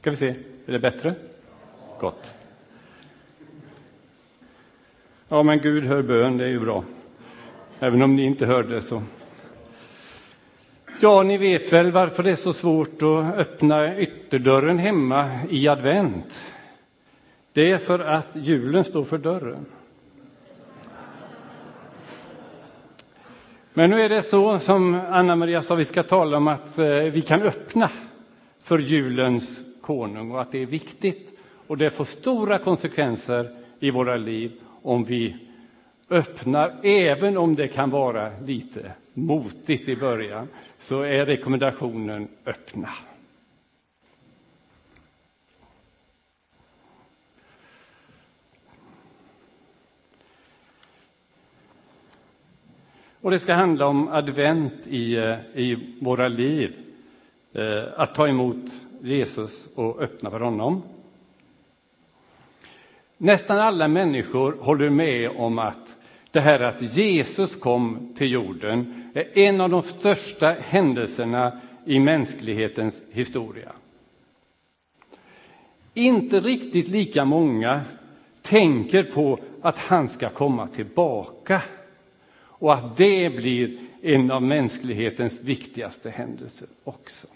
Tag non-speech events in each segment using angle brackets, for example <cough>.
Ska vi se, är det bättre? Gott. Ja, men Gud hör bön, det är ju bra. Även om ni inte hörde så. Ja, ni vet väl varför det är så svårt att öppna ytterdörren hemma i advent. Det är för att julen står för dörren. Men nu är det så som Anna-Maria sa, vi ska tala om att eh, vi kan öppna för julens konung och att det är viktigt. Och det får stora konsekvenser i våra liv om vi öppnar, även om det kan vara lite motigt i början, så är rekommendationen öppna. Och det ska handla om advent i, eh, i våra liv. Eh, att ta emot Jesus och öppna för honom. Nästan alla människor håller med om att det här att Jesus kom till jorden är en av de största händelserna i mänsklighetens historia. Inte riktigt lika många tänker på att han ska komma tillbaka och att det blir en av mänsklighetens viktigaste händelser också.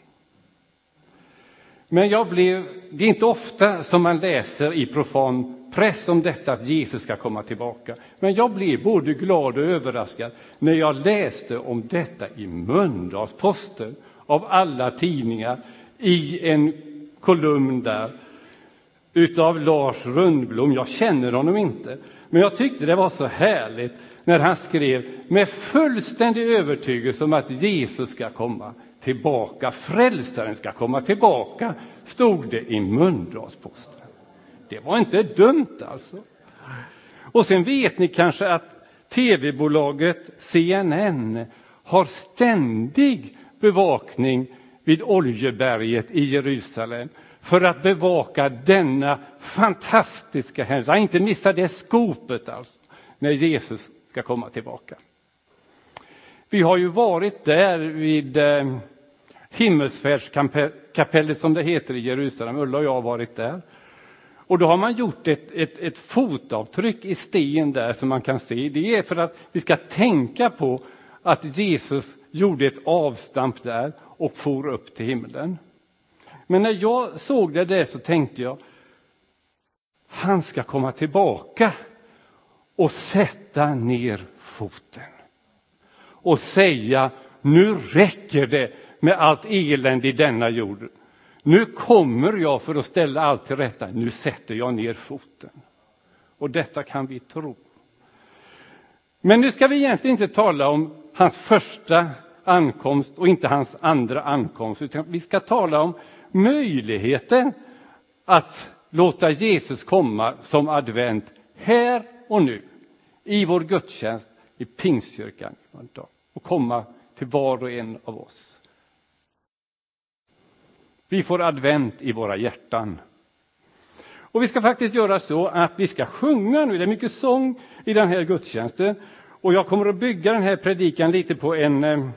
Men jag blev, det är inte ofta som man läser i profan press om detta att Jesus ska komma tillbaka. Men jag blev både glad och överraskad när jag läste om detta i Mölndalsposten av alla tidningar i en kolumn där utav Lars Rundblom. Jag känner honom inte, men jag tyckte det var så härligt när han skrev med fullständig övertygelse om att Jesus ska komma tillbaka, frälsaren ska komma tillbaka, stod det i Mölndalsposten. Det var inte dumt alltså. Och sen vet ni kanske att tv-bolaget CNN har ständig bevakning vid Oljeberget i Jerusalem för att bevaka denna fantastiska händelse. Inte missa det skopet alltså, när Jesus ska komma tillbaka. Vi har ju varit där vid eh, himmelsfärdskapellet som det heter i Jerusalem. Ulla och jag har varit där. Och då har man gjort ett, ett, ett fotavtryck i sten där som man kan se. Det är för att vi ska tänka på att Jesus gjorde ett avstamp där och for upp till himlen. Men när jag såg det där så tänkte jag, han ska komma tillbaka och sätta ner foten och säga, nu räcker det med allt elände i denna jord. Nu kommer jag för att ställa allt till rätta. Nu sätter jag ner foten. Och detta kan vi tro. Men nu ska vi egentligen inte tala om hans första ankomst och inte hans andra ankomst, utan vi ska tala om möjligheten att låta Jesus komma som advent här och nu i vår gudstjänst i Pingstkyrkan och komma till var och en av oss. Vi får advent i våra hjärtan. Och vi ska faktiskt göra så att vi ska sjunga nu. Det är mycket sång i den här gudstjänsten. Och jag kommer att bygga den här predikan lite på en, eh,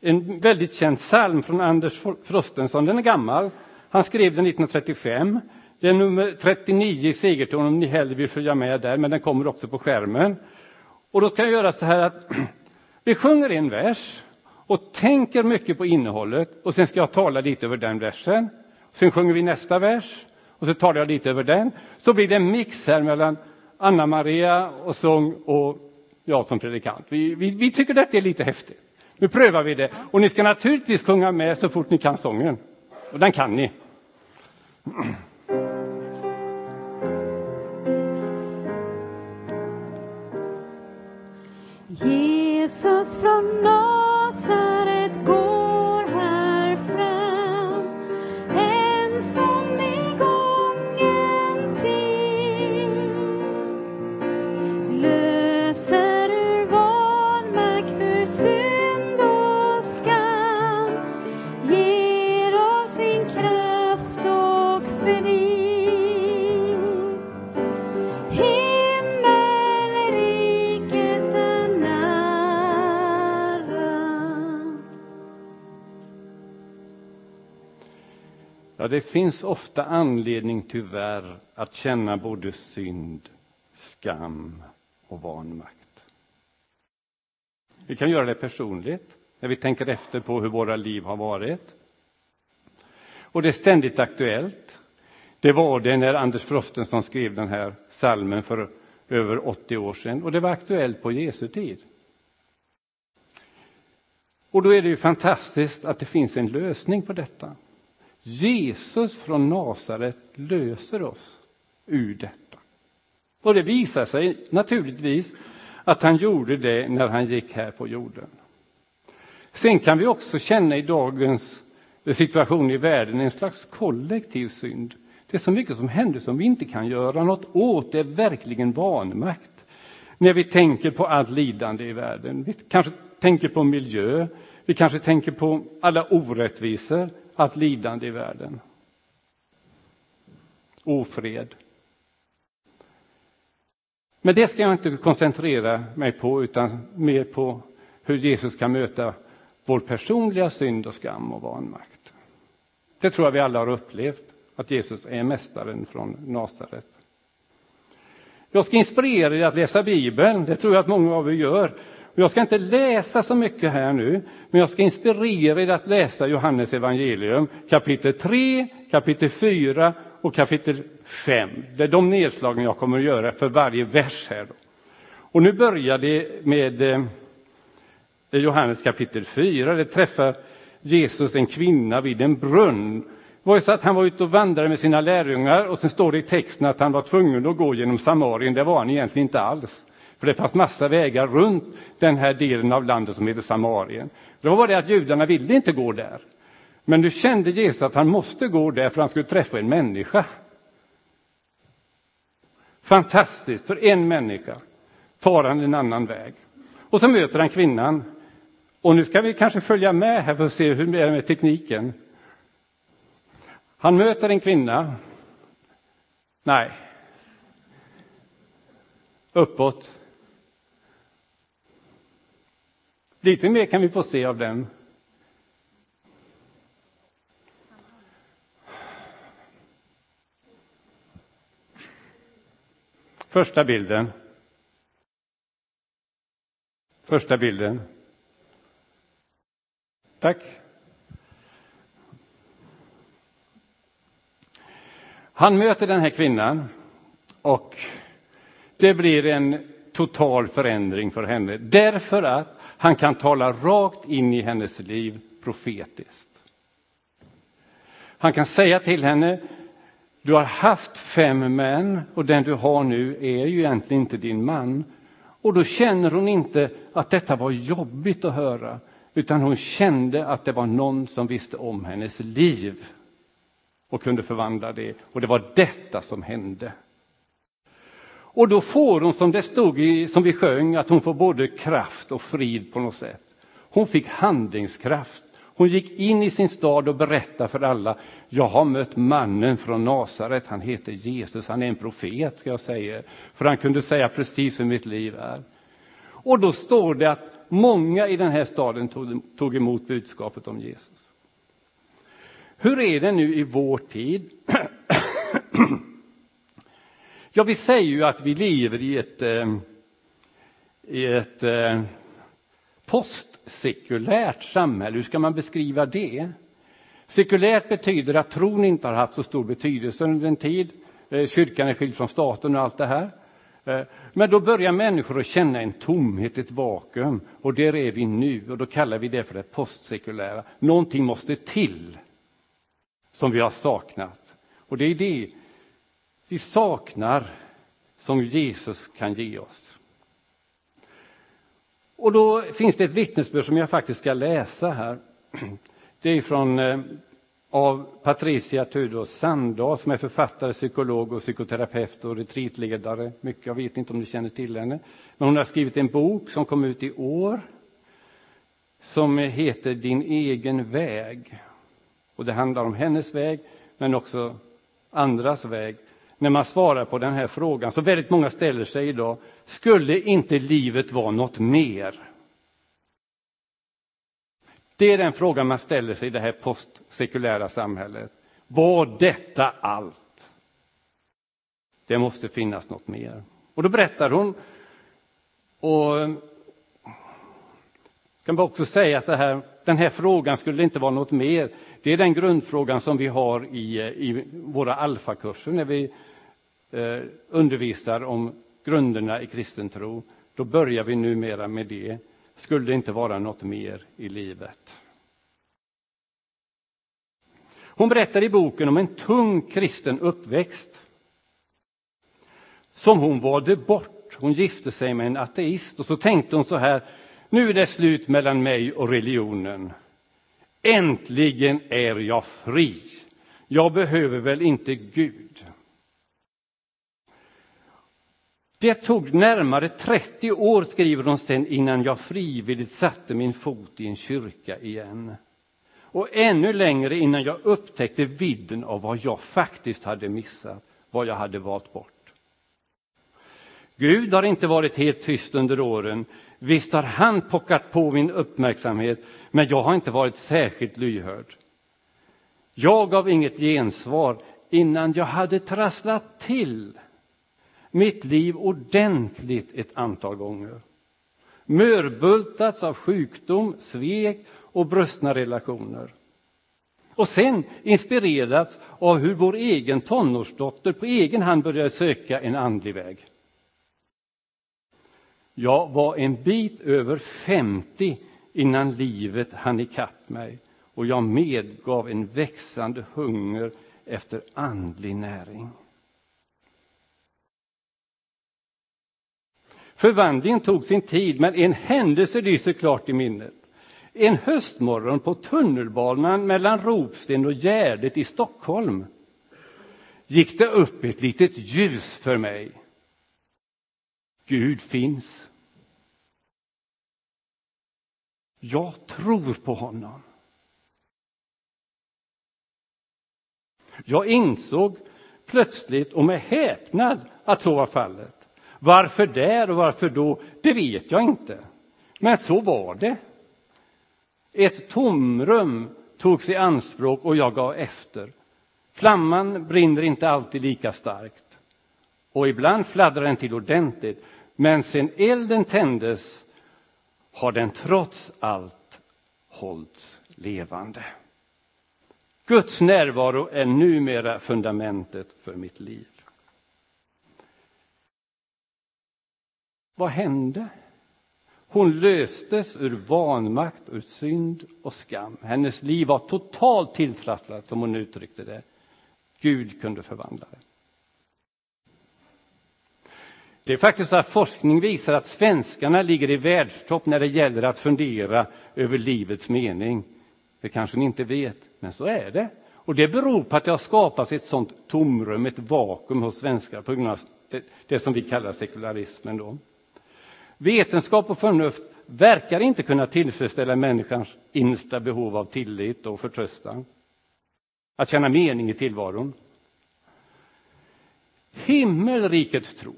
en väldigt känd psalm från Anders Frostenson. Den är gammal. Han skrev den 1935. Det är nummer 39 i segerton om ni hellre vill följa med där, men den kommer också på skärmen. Och då ska jag göra så här att <clears throat> vi sjunger en vers och tänker mycket på innehållet och sen ska jag tala lite över den versen. Sen sjunger vi nästa vers och så talar jag lite över den. Så blir det en mix här mellan Anna-Maria och sång och jag som predikant. Vi, vi, vi tycker detta är lite häftigt. Nu prövar vi det. Och ni ska naturligtvis sjunga med så fort ni kan sången. Och den kan ni. Jesus från norr det finns ofta anledning tyvärr att känna både synd, skam och vanmakt. Vi kan göra det personligt när vi tänker efter på hur våra liv har varit. Och det är ständigt aktuellt. Det var det när Anders Frostenson skrev den här salmen för över 80 år sedan och det var aktuellt på Jesu tid. Och då är det ju fantastiskt att det finns en lösning på detta. Jesus från Nasaret löser oss ur detta. Och det visar sig naturligtvis att han gjorde det när han gick här på jorden. Sen kan vi också känna i dagens situation i världen en slags kollektiv synd. Det är så mycket som händer som vi inte kan göra något åt. Det är verkligen vanmakt. När vi tänker på allt lidande i världen. Vi kanske tänker på miljö. Vi kanske tänker på alla orättvisor, allt lidande i världen. Ofred. Men det ska jag inte koncentrera mig på, utan mer på hur Jesus kan möta vår personliga synd och skam och vanmakt. Det tror jag vi alla har upplevt, att Jesus är mästaren från Nasaret. Jag ska inspirera er att läsa Bibeln, det tror jag att många av er gör. Jag ska inte läsa så mycket här nu, men jag ska inspirera er att läsa Johannes evangelium kapitel 3, kapitel 4 och kapitel 5. Det är de nedslagen jag kommer att göra för varje vers här. Och nu börjar det med eh, Johannes kapitel 4. Det träffar Jesus en kvinna vid en brunn. Det var ju så att han var ute och vandrade med sina lärjungar och sen står det i texten att han var tvungen att gå genom Samarien. Det var han egentligen inte alls. För det fanns massa vägar runt den här delen av landet som heter Samarien. Det var bara det att judarna ville inte gå där. Men nu kände Jesus att han måste gå där för han skulle träffa en människa. Fantastiskt, för en människa tar han en annan väg. Och så möter han kvinnan. Och nu ska vi kanske följa med här för att se hur det är med tekniken. Han möter en kvinna. Nej. Uppåt. Lite mer kan vi få se av den. Första bilden. Första bilden. Tack. Han möter den här kvinnan och det blir en total förändring för henne därför att han kan tala rakt in i hennes liv profetiskt. Han kan säga till henne, du har haft fem män och den du har nu är ju egentligen inte din man. Och då känner hon inte att detta var jobbigt att höra, utan hon kände att det var någon som visste om hennes liv och kunde förvandla det. Och det var detta som hände. Och då får hon, som det stod i, som vi sjöng, att hon får både kraft och frid på något sätt. Hon fick handlingskraft. Hon gick in i sin stad och berättade för alla. Jag har mött mannen från Nasaret. Han heter Jesus. Han är en profet, ska jag säga. För han kunde säga precis hur mitt liv är. Och då står det att många i den här staden tog, tog emot budskapet om Jesus. Hur är det nu i vår tid? <clears throat> Ja, vi säger ju att vi lever i ett, eh, i ett eh, postsekulärt samhälle. Hur ska man beskriva det? Sekulärt betyder att tron inte har haft så stor betydelse under en tid. Eh, kyrkan är skild från staten och allt det här. Eh, men då börjar människor att känna en tomhet, ett vakuum. Och där är vi nu och då kallar vi det för det postsekulära. Någonting måste till som vi har saknat. Och det är det vi saknar som Jesus kan ge oss. Och då finns det ett vittnesbörd som jag faktiskt ska läsa här. Det är från eh, av Patricia Tudor Sandahl som är författare, psykolog och psykoterapeut och retreatledare. Mycket, jag vet inte om du känner till henne. Men hon har skrivit en bok som kom ut i år som heter Din egen väg. Och det handlar om hennes väg, men också andras väg när man svarar på den här frågan, som väldigt många ställer sig idag, skulle inte livet vara något mer? Det är den frågan man ställer sig i det här postsekulära samhället. Var detta allt? Det måste finnas något mer. Och då berättar hon och jag kan bara också säga att här, den här frågan skulle inte vara något mer. Det är den grundfrågan som vi har i, i våra alfakurser när vi Eh, undervisar om grunderna i kristen tro. Då börjar vi numera med det. Skulle det inte vara något mer i livet? Hon berättar i boken om en tung kristen uppväxt som hon valde bort. Hon gifte sig med en ateist och så tänkte hon så här, nu är det slut mellan mig och religionen. Äntligen är jag fri. Jag behöver väl inte Gud. Det tog närmare 30 år, skriver hon sen, innan jag frivilligt satte min fot i en kyrka igen. Och ännu längre innan jag upptäckte vidden av vad jag faktiskt hade missat, vad jag hade valt bort. Gud har inte varit helt tyst under åren. Visst har han pockat på min uppmärksamhet, men jag har inte varit särskilt lyhörd. Jag gav inget gensvar innan jag hade trasslat till mitt liv ordentligt ett antal gånger. Mörbultats av sjukdom, svek och brustna relationer. Och sen inspirerats av hur vår egen tonårsdotter på egen hand började söka en andlig väg. Jag var en bit över 50 innan livet hann ikapp mig och jag medgav en växande hunger efter andlig näring. Förvandlingen tog sin tid, men en händelse lyser klart i minnet. En höstmorgon på tunnelbanan mellan Ropsten och Gärdet i Stockholm gick det upp ett litet ljus för mig. Gud finns. Jag tror på honom. Jag insåg plötsligt och med häpnad att så var fallet. Varför där och varför då, det vet jag inte. Men så var det. Ett tomrum togs i anspråk och jag gav efter. Flamman brinner inte alltid lika starkt. Och ibland fladdrar den till ordentligt. Men sen elden tändes har den trots allt hållits levande. Guds närvaro är numera fundamentet för mitt liv. Vad hände? Hon löstes ur vanmakt, ur synd och skam. Hennes liv var totalt tilltrasslat, som hon uttryckte det. Gud kunde förvandla det. Det är faktiskt så att forskning visar att svenskarna ligger i världstopp när det gäller att fundera över livets mening. Det kanske ni inte vet, men så är det. Och det beror på att det har skapats ett sånt tomrum, ett vakuum hos svenskar på grund av det, det som vi kallar sekularismen. Då. Vetenskap och förnuft verkar inte kunna tillfredsställa människans innersta behov av tillit och förtröstan. Att känna mening i tillvaron. Himmelrikets tro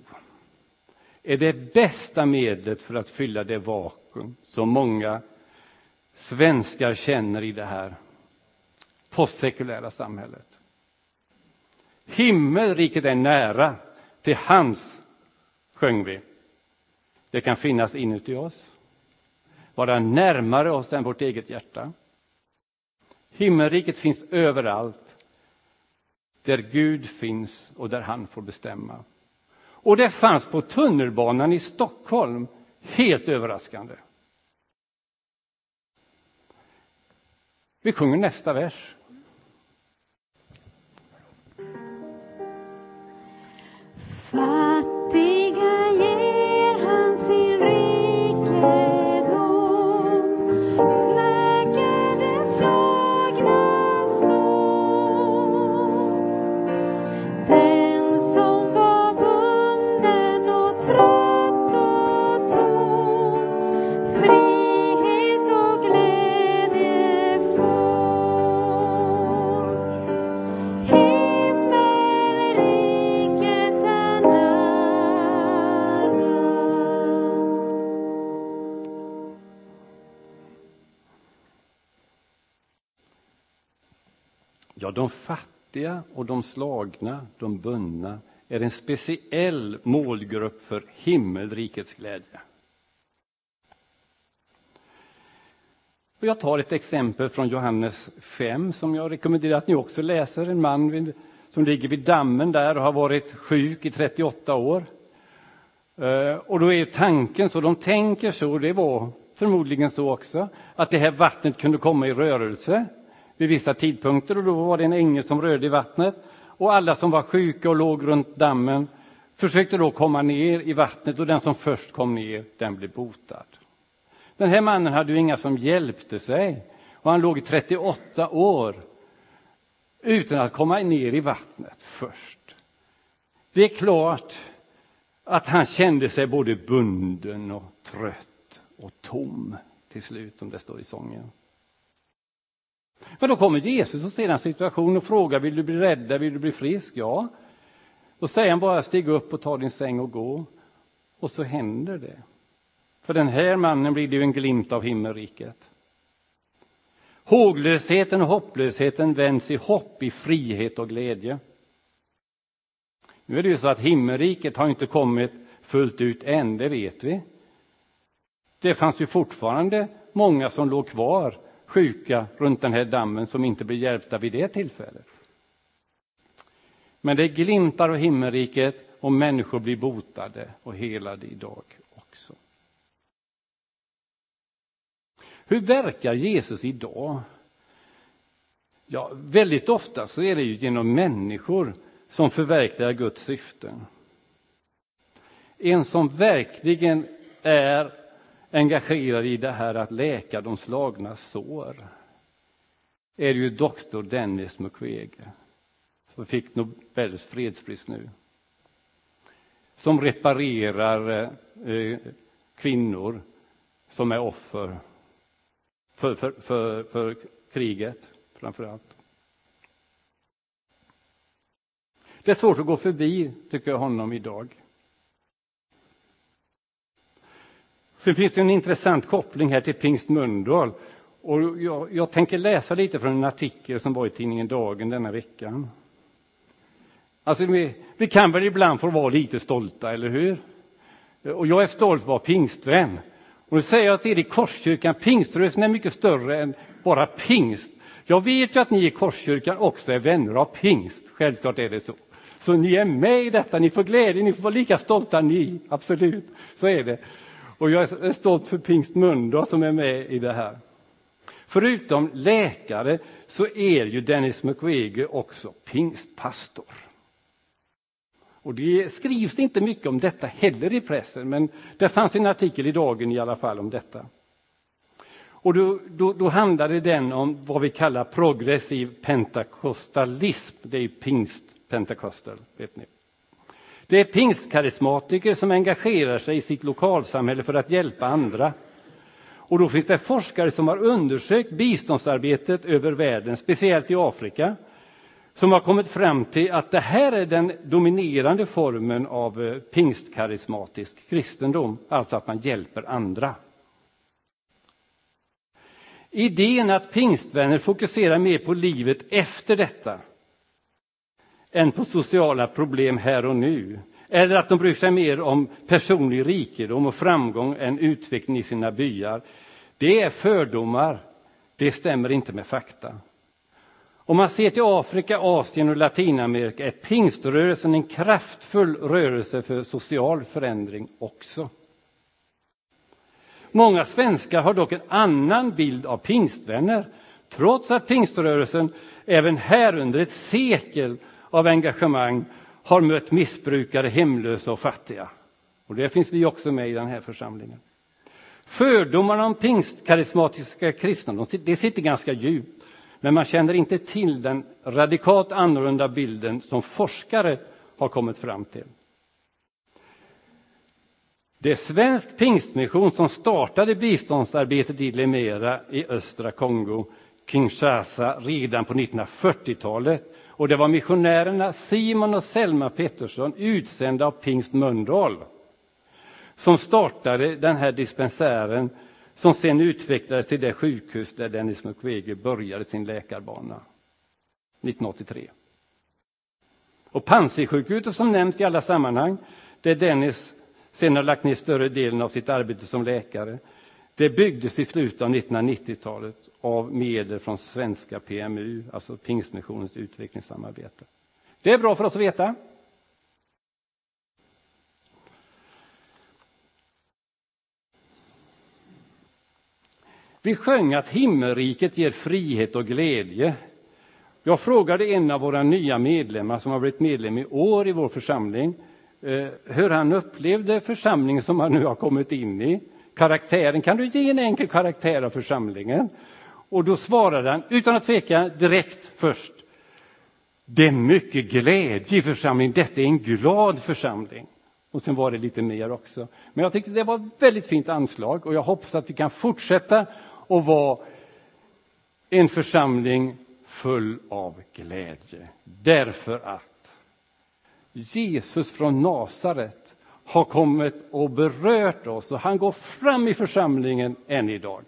är det bästa medlet för att fylla det vakuum som många svenskar känner i det här postsekulära samhället. Himmelriket är nära, till hans, sjöng vi. Det kan finnas inuti oss, vara närmare oss än vårt eget hjärta. Himmelriket finns överallt, där Gud finns och där han får bestämma. Och det fanns på tunnelbanan i Stockholm, helt överraskande. Vi sjunger nästa vers. Fattiga de fattiga och de slagna, de bundna, är en speciell målgrupp för himmelrikets glädje. Och jag tar ett exempel från Johannes 5 som jag rekommenderar att ni också läser. En man vid, som ligger vid dammen där och har varit sjuk i 38 år. Eh, och då är tanken så, de tänker så, det var förmodligen så också, att det här vattnet kunde komma i rörelse vid vissa tidpunkter och då var det en ängel som rörde i vattnet. Och alla som var sjuka och låg runt dammen försökte då komma ner i vattnet och den som först kom ner, den blev botad. Den här mannen hade ju inga som hjälpte sig och han låg i 38 år utan att komma ner i vattnet först. Det är klart att han kände sig både bunden och trött och tom till slut, som det står i sången. Men då kommer Jesus och ser den situationen och frågar, vill du bli räddad, vill du bli frisk? Ja. Då säger han bara, stig upp och ta din säng och gå. Och så händer det. För den här mannen blir det ju en glimt av himmelriket. Håglösheten och hopplösheten vänds i hopp, i frihet och glädje. Nu är det ju så att himmelriket har inte kommit fullt ut än, det vet vi. Det fanns ju fortfarande många som låg kvar sjuka runt den här dammen som inte blev hjälpta vid det tillfället. Men det glimtar av himmelriket och människor blir botade och helade idag också. Hur verkar Jesus idag? Ja, väldigt ofta så är det ju genom människor som förverkligar Guds syften. En som verkligen är engagerad i det här att läka de slagna sår är ju doktor Dennis Mukwege som fick Nobels fredspris nu. Som reparerar eh, kvinnor som är offer för, för, för, för kriget, framför allt. Det är svårt att gå förbi, tycker jag, honom idag. Sen finns det en intressant koppling här till Pingst Mölndal. Och jag, jag, tänker läsa lite från en artikel som var i tidningen Dagen denna veckan. Alltså, vi, vi kan väl ibland få vara lite stolta, eller hur? Och jag är stolt att vara pingstvän. Och nu säger jag till er i Korskyrkan, pingströrelsen är mycket större än bara pingst. Jag vet ju att ni i Korskyrkan också är vänner av pingst, självklart är det så. Så ni är med i detta, ni får glädje, ni får vara lika stolta ni, absolut, så är det. Och jag är stolt för Pingst Mölndal som är med i det här. Förutom läkare så är ju Dennis Mukwege också pingstpastor. Och det skrivs inte mycket om detta heller i pressen, men det fanns en artikel i Dagen i alla fall om detta. Och då, då, då handlade den om vad vi kallar progressiv pentakostalism. Det är pingstpentakostal, vet ni. Det är pingstkarismatiker som engagerar sig i sitt lokalsamhälle för att hjälpa andra. Och då finns det forskare som har undersökt biståndsarbetet över världen, speciellt i Afrika, som har kommit fram till att det här är den dominerande formen av eh, pingstkarismatisk kristendom, alltså att man hjälper andra. Idén att pingstvänner fokuserar mer på livet efter detta än på sociala problem här och nu. Eller att de bryr sig mer om personlig rikedom och framgång än utveckling i sina byar. Det är fördomar. Det stämmer inte med fakta. Om man ser till Afrika, Asien och Latinamerika är pingströrelsen en kraftfull rörelse för social förändring också. Många svenskar har dock en annan bild av pingstvänner trots att pingströrelsen även här under ett sekel av engagemang har mött missbrukare, hemlösa och fattiga. Och det finns vi också med i den här församlingen. Fördomarna om pingstkarismatiska kristna, det sitter ganska djupt. Men man känner inte till den radikalt annorlunda bilden som forskare har kommit fram till. Det är svensk pingstmission som startade biståndsarbetet i Lemera i östra Kongo, Kinshasa, redan på 1940-talet och det var missionärerna Simon och Selma Pettersson, utsända av Pingst Mölndal, som startade den här dispensären som sen utvecklades till det sjukhus där Dennis Mukwege började sin läkarbana 1983. Och Panzisjukhuset som nämns i alla sammanhang, där Dennis sen har lagt ner större delen av sitt arbete som läkare, det byggdes i slutet av 1990-talet av medel från svenska PMU, alltså Pingstmissionens utvecklingssamarbete. Det är bra för oss att veta. Vi sjöng att himmelriket ger frihet och glädje. Jag frågade en av våra nya medlemmar som har blivit medlem i år i vår församling eh, hur han upplevde församlingen som han nu har kommit in i. Karaktären, kan du ge en enkel karaktär av församlingen? Och då svarade han utan att tveka direkt först. Det är mycket glädje i församlingen, detta är en glad församling. Och sen var det lite mer också. Men jag tyckte det var ett väldigt fint anslag och jag hoppas att vi kan fortsätta att vara en församling full av glädje. Därför att Jesus från Nasaret har kommit och berört oss och han går fram i församlingen än idag.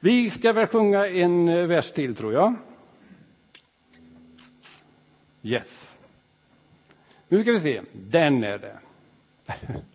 Vi ska väl sjunga en eh, vers till, tror jag. Yes. Nu ska vi se. Den är det. <laughs>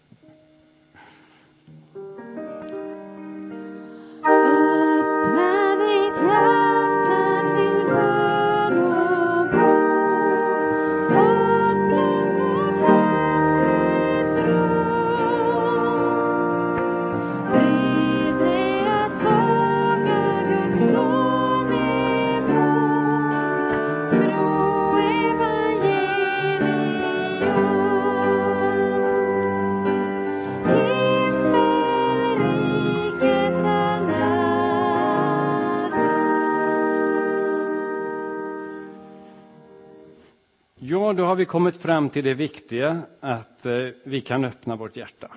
Ja, då har vi kommit fram till det viktiga att eh, vi kan öppna vårt hjärta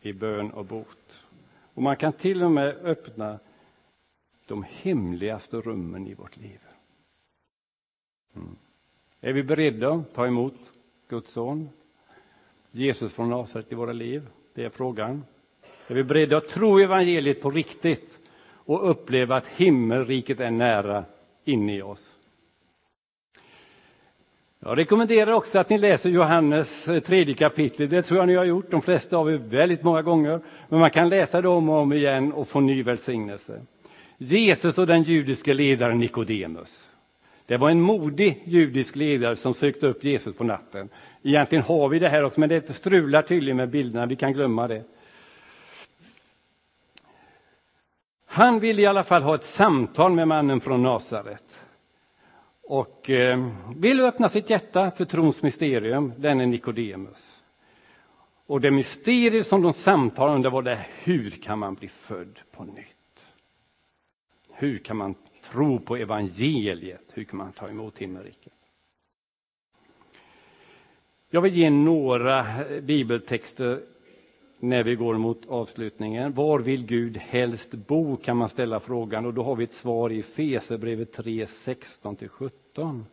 i bön och bot. Och man kan till och med öppna de hemligaste rummen i vårt liv. Mm. Är vi beredda att ta emot Guds son, Jesus från Nasaret i våra liv? Det är frågan. Är vi beredda att tro evangeliet på riktigt och uppleva att himmelriket är nära inne i oss? Jag rekommenderar också att ni läser Johannes eh, tredje kapitel. Det tror jag ni har gjort, de flesta av er, väldigt många gånger. Men man kan läsa det om och om igen och få ny välsignelse. Jesus och den judiske ledaren Nikodemus. Det var en modig judisk ledare som sökte upp Jesus på natten. Egentligen har vi det här också, men det strular tydligen med bilderna. Vi kan glömma det. Han ville i alla fall ha ett samtal med mannen från Nasaret och eh, vill öppna sitt hjärta för trons mysterium, denne Nikodemus. Och det mysterium som de samtalade om det var det hur kan man bli född på nytt? Hur kan man tro på evangeliet? Hur kan man ta emot himmelriket? Jag vill ge några bibeltexter när vi går mot avslutningen. Var vill Gud helst bo kan man ställa frågan och då har vi ett svar i Fesebrevet 3, 16–17. 17.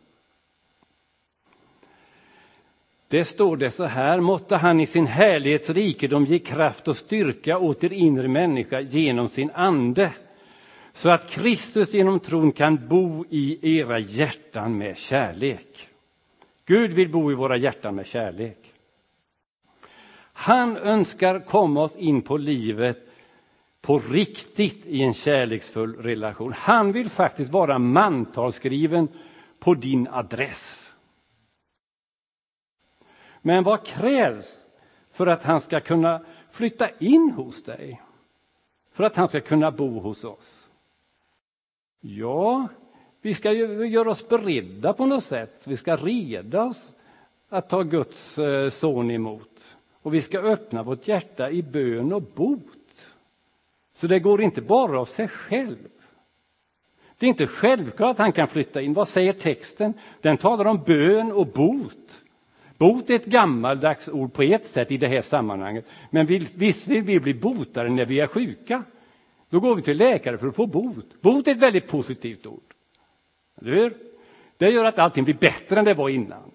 Det står det så här, måtte han i sin härlighets rikedom ge kraft och styrka åt er inre människa genom sin ande, så att Kristus genom tron kan bo i era hjärtan med kärlek. Gud vill bo i våra hjärtan med kärlek. Han önskar komma oss in på livet på riktigt i en kärleksfull relation. Han vill faktiskt vara mantalskriven på din adress. Men vad krävs för att han ska kunna flytta in hos dig? För att han ska kunna bo hos oss? Ja, vi ska ju göra oss beredda på något sätt. Vi ska reda oss att ta Guds eh, son emot. Och vi ska öppna vårt hjärta i bön och bot. Så det går inte bara av sig själv. Det är inte självklart att han kan flytta in. Vad säger texten? Den talar om bön och bot. Bot är ett gammaldags ord på ett sätt i det här sammanhanget. Men visst vill vi bli botade när vi är sjuka. Då går vi till läkare för att få bot. Bot är ett väldigt positivt ord. Eller hur? Det gör att allting blir bättre än det var innan.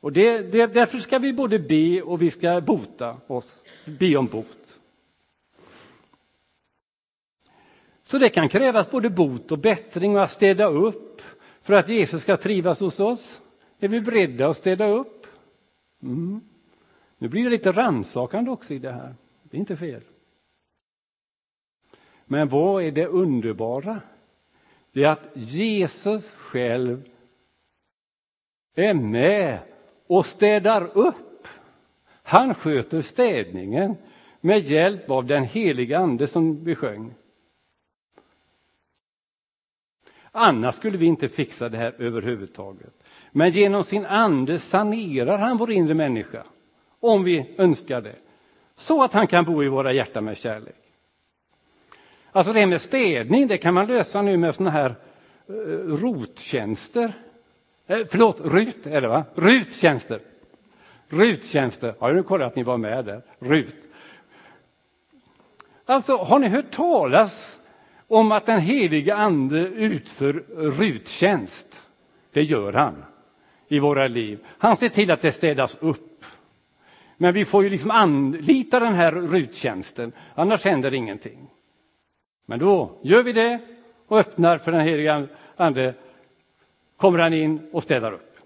Och det, det, därför ska vi både be och vi ska bota oss, be om bot. Så det kan krävas både bot och bättring och att städa upp för att Jesus ska trivas hos oss? Är vi beredda att städa upp? Mm. Nu blir det lite rannsakande också i det här. Det är inte fel. Men vad är det underbara? Det är att Jesus själv är med och städar upp. Han sköter städningen med hjälp av den heliga ande som vi sjöng. Annars skulle vi inte fixa det här överhuvudtaget. Men genom sin ande sanerar han vår inre människa, om vi önskar det, så att han kan bo i våra hjärtan med kärlek. Alltså det här med städning, det kan man lösa nu med såna här eh, rottjänster. Eh, förlåt, RUT är det va? RUT-tjänster. RUT-tjänster. Ja, nu kollar att ni var med där. RUT. Alltså, har ni hört talas om att den heliga ande utför RUT-tjänst? Det gör han i våra liv. Han ser till att det städas upp. Men vi får ju liksom anlita den här RUT-tjänsten, annars händer ingenting. Men då gör vi det och öppnar för den heliga ande, kommer han in och städar upp.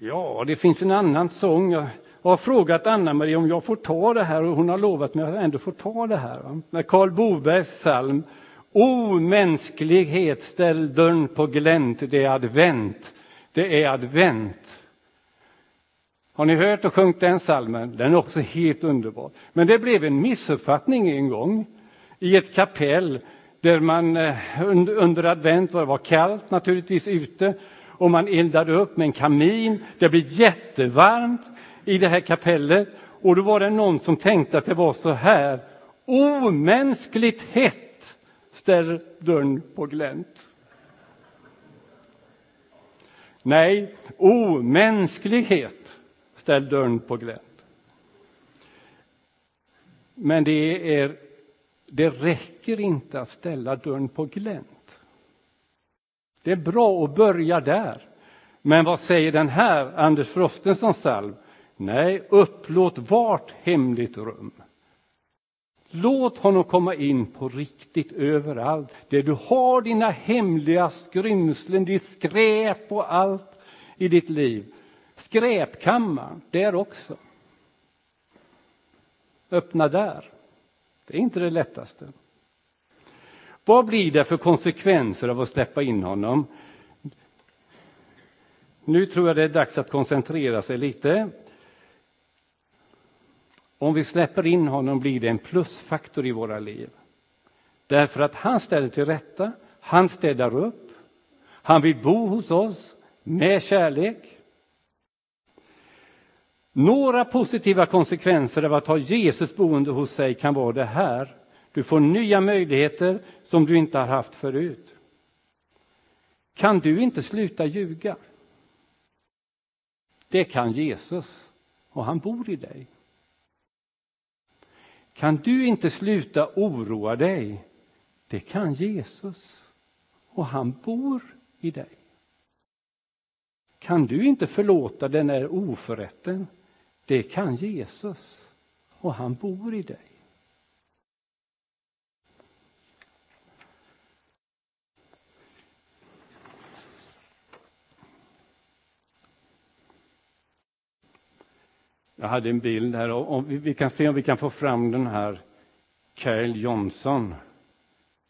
Ja, det finns en annan sång. Jag har frågat Anna-Marie om jag får ta det här och hon har lovat mig att jag ändå får ta det här. Med Karl Bobergs psalm O mänsklighet, ställ dörren på glänt, det är advent, det är advent. Har ni hört och sjungit den salmen? Den är också helt underbar. Men det blev en missuppfattning en gång i ett kapell där man eh, under advent var det var kallt naturligtvis ute och man eldade upp med en kamin. Det blev jättevarmt i det här kapellet och då var det någon som tänkte att det var så här omänskligt hett ställ dörren på glänt. Nej, omänsklighet ställ dörren på glänt. Men det, är, det räcker inte att ställa dörren på glänt. Det är bra att börja där. Men vad säger den här Anders Frostensons psalm? Nej, upplåt vart hemligt rum. Låt honom komma in på riktigt överallt. Där du har dina hemliga skrymslen, ditt skräp och allt i ditt liv. Skräpkammaren, där också. Öppna där. Det är inte det lättaste. Vad blir det för konsekvenser av att släppa in honom? Nu tror jag det är dags att koncentrera sig lite. Om vi släpper in honom blir det en plusfaktor i våra liv. Därför att han ställer till rätta, han städar upp, han vill bo hos oss med kärlek. Några positiva konsekvenser av att ha Jesus boende hos sig kan vara det här. Du får nya möjligheter som du inte har haft förut. Kan du inte sluta ljuga? Det kan Jesus och han bor i dig. Kan du inte sluta oroa dig? Det kan Jesus och han bor i dig. Kan du inte förlåta den där oförrätten? Det kan Jesus och han bor i dig. Jag hade en bild här, och vi kan se om vi kan få fram den här Carl Johnson.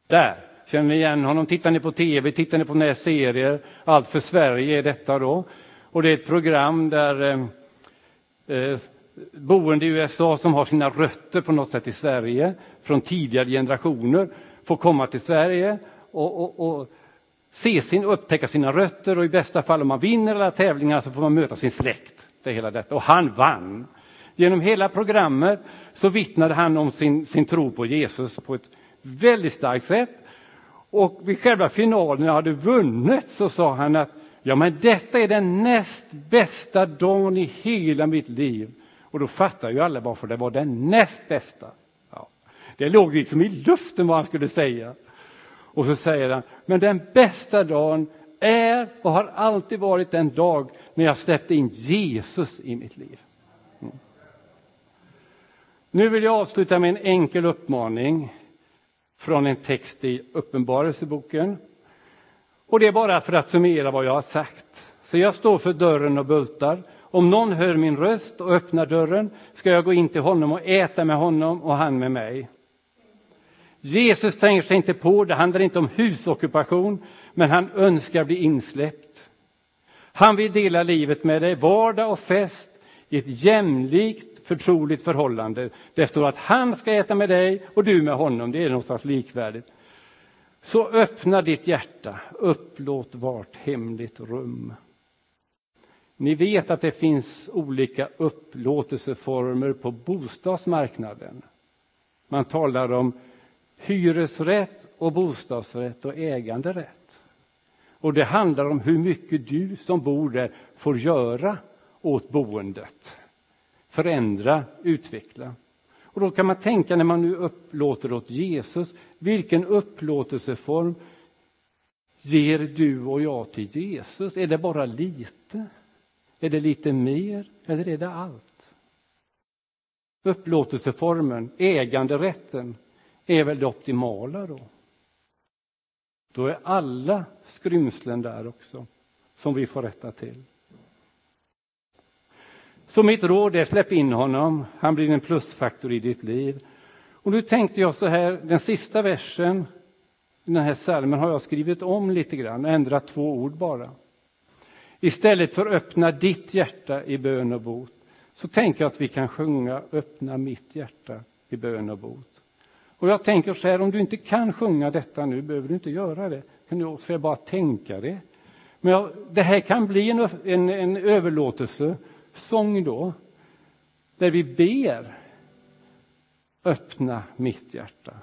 Där! Känner ni igen honom? Tittar ni på tv, tittar ni på några serier? Allt för Sverige är detta då. Och det är ett program där eh, eh, boende i USA som har sina rötter på något sätt i Sverige från tidigare generationer får komma till Sverige och, och, och se sin, upptäcka sina rötter och i bästa fall om man vinner alla tävlingar så får man möta sin släkt det hela detta. Och han vann. Genom hela programmet så vittnade han om sin, sin tro på Jesus på ett väldigt starkt sätt. Och vid själva finalen, när han hade vunnit, så sa han att ja, men detta är den näst bästa dagen i hela mitt liv. Och då fattar ju alla varför det var den näst bästa. Ja. Det låg liksom i luften vad han skulle säga. Och så säger han, men den bästa dagen är och har alltid varit den dag när jag släppte in Jesus i mitt liv. Mm. Nu vill jag avsluta med en enkel uppmaning. från en text i Uppenbarelseboken. Och det är bara för att summera vad jag har sagt. Så jag står för dörren och bultar. Om någon hör min röst och öppnar dörren ska jag gå in till honom och äta med honom och han med mig. Jesus tränger sig inte på, det handlar inte om husockupation, men han önskar bli insläppt. Han vill dela livet med dig, vardag och fest, i ett jämlikt, förtroligt förhållande. Det står att han ska äta med dig och du med honom, det är någonstans likvärdigt. Så öppna ditt hjärta, upplåt vart hemligt rum. Ni vet att det finns olika upplåtelseformer på bostadsmarknaden. Man talar om hyresrätt och bostadsrätt och äganderätt. Och det handlar om hur mycket du som bor där får göra åt boendet. Förändra, utveckla. Och då kan man tänka när man nu upplåter åt Jesus, vilken upplåtelseform ger du och jag till Jesus? Är det bara lite? Är det lite mer eller är det allt? Upplåtelseformen, äganderätten, är väl det optimala då? Då är alla skrymslen där också, som vi får rätta till. Så mitt råd är släpp in honom, han blir en plusfaktor i ditt liv. Och nu tänkte jag så här, den sista versen i den här salmen har jag skrivit om lite grann, ändrat två ord bara. Istället för öppna ditt hjärta i bön och bot så tänker jag att vi kan sjunga öppna mitt hjärta i bön och bot. Och jag tänker så här, om du inte kan sjunga detta nu behöver du inte göra det. Kan du också bara tänka det. Men jag, det här kan bli en, en, en överlåtelsesång då, där vi ber öppna mitt hjärta.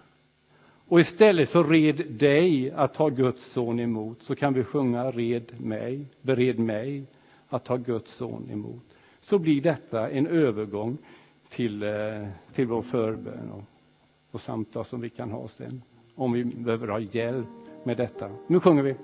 Och istället för red dig att ta Guds son emot så kan vi sjunga red mig, bered mig att ta Guds son emot. Så blir detta en övergång till, eh, till vår förbön och, samtal som vi kan ha sen om vi behöver ha hjälp med detta. Nu sjunger vi.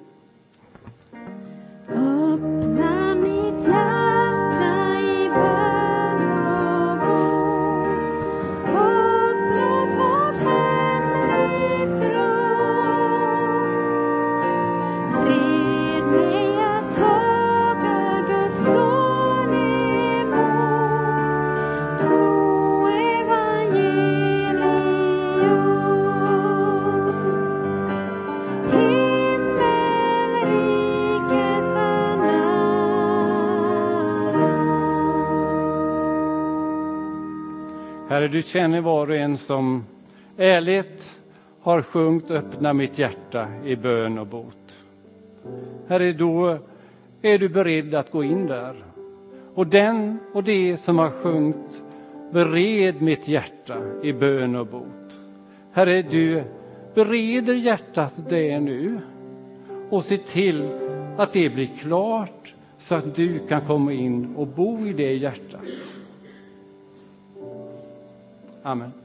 Herre, du känner var och en som ärligt har sjungit öppna mitt hjärta i bön och bot. Herre, då är du beredd att gå in där. Och den och det som har sjungit bered mitt hjärta i bön och bot. Herre, du bereder hjärtat det nu och se till att det blir klart så att du kan komma in och bo i det hjärtat. Amen.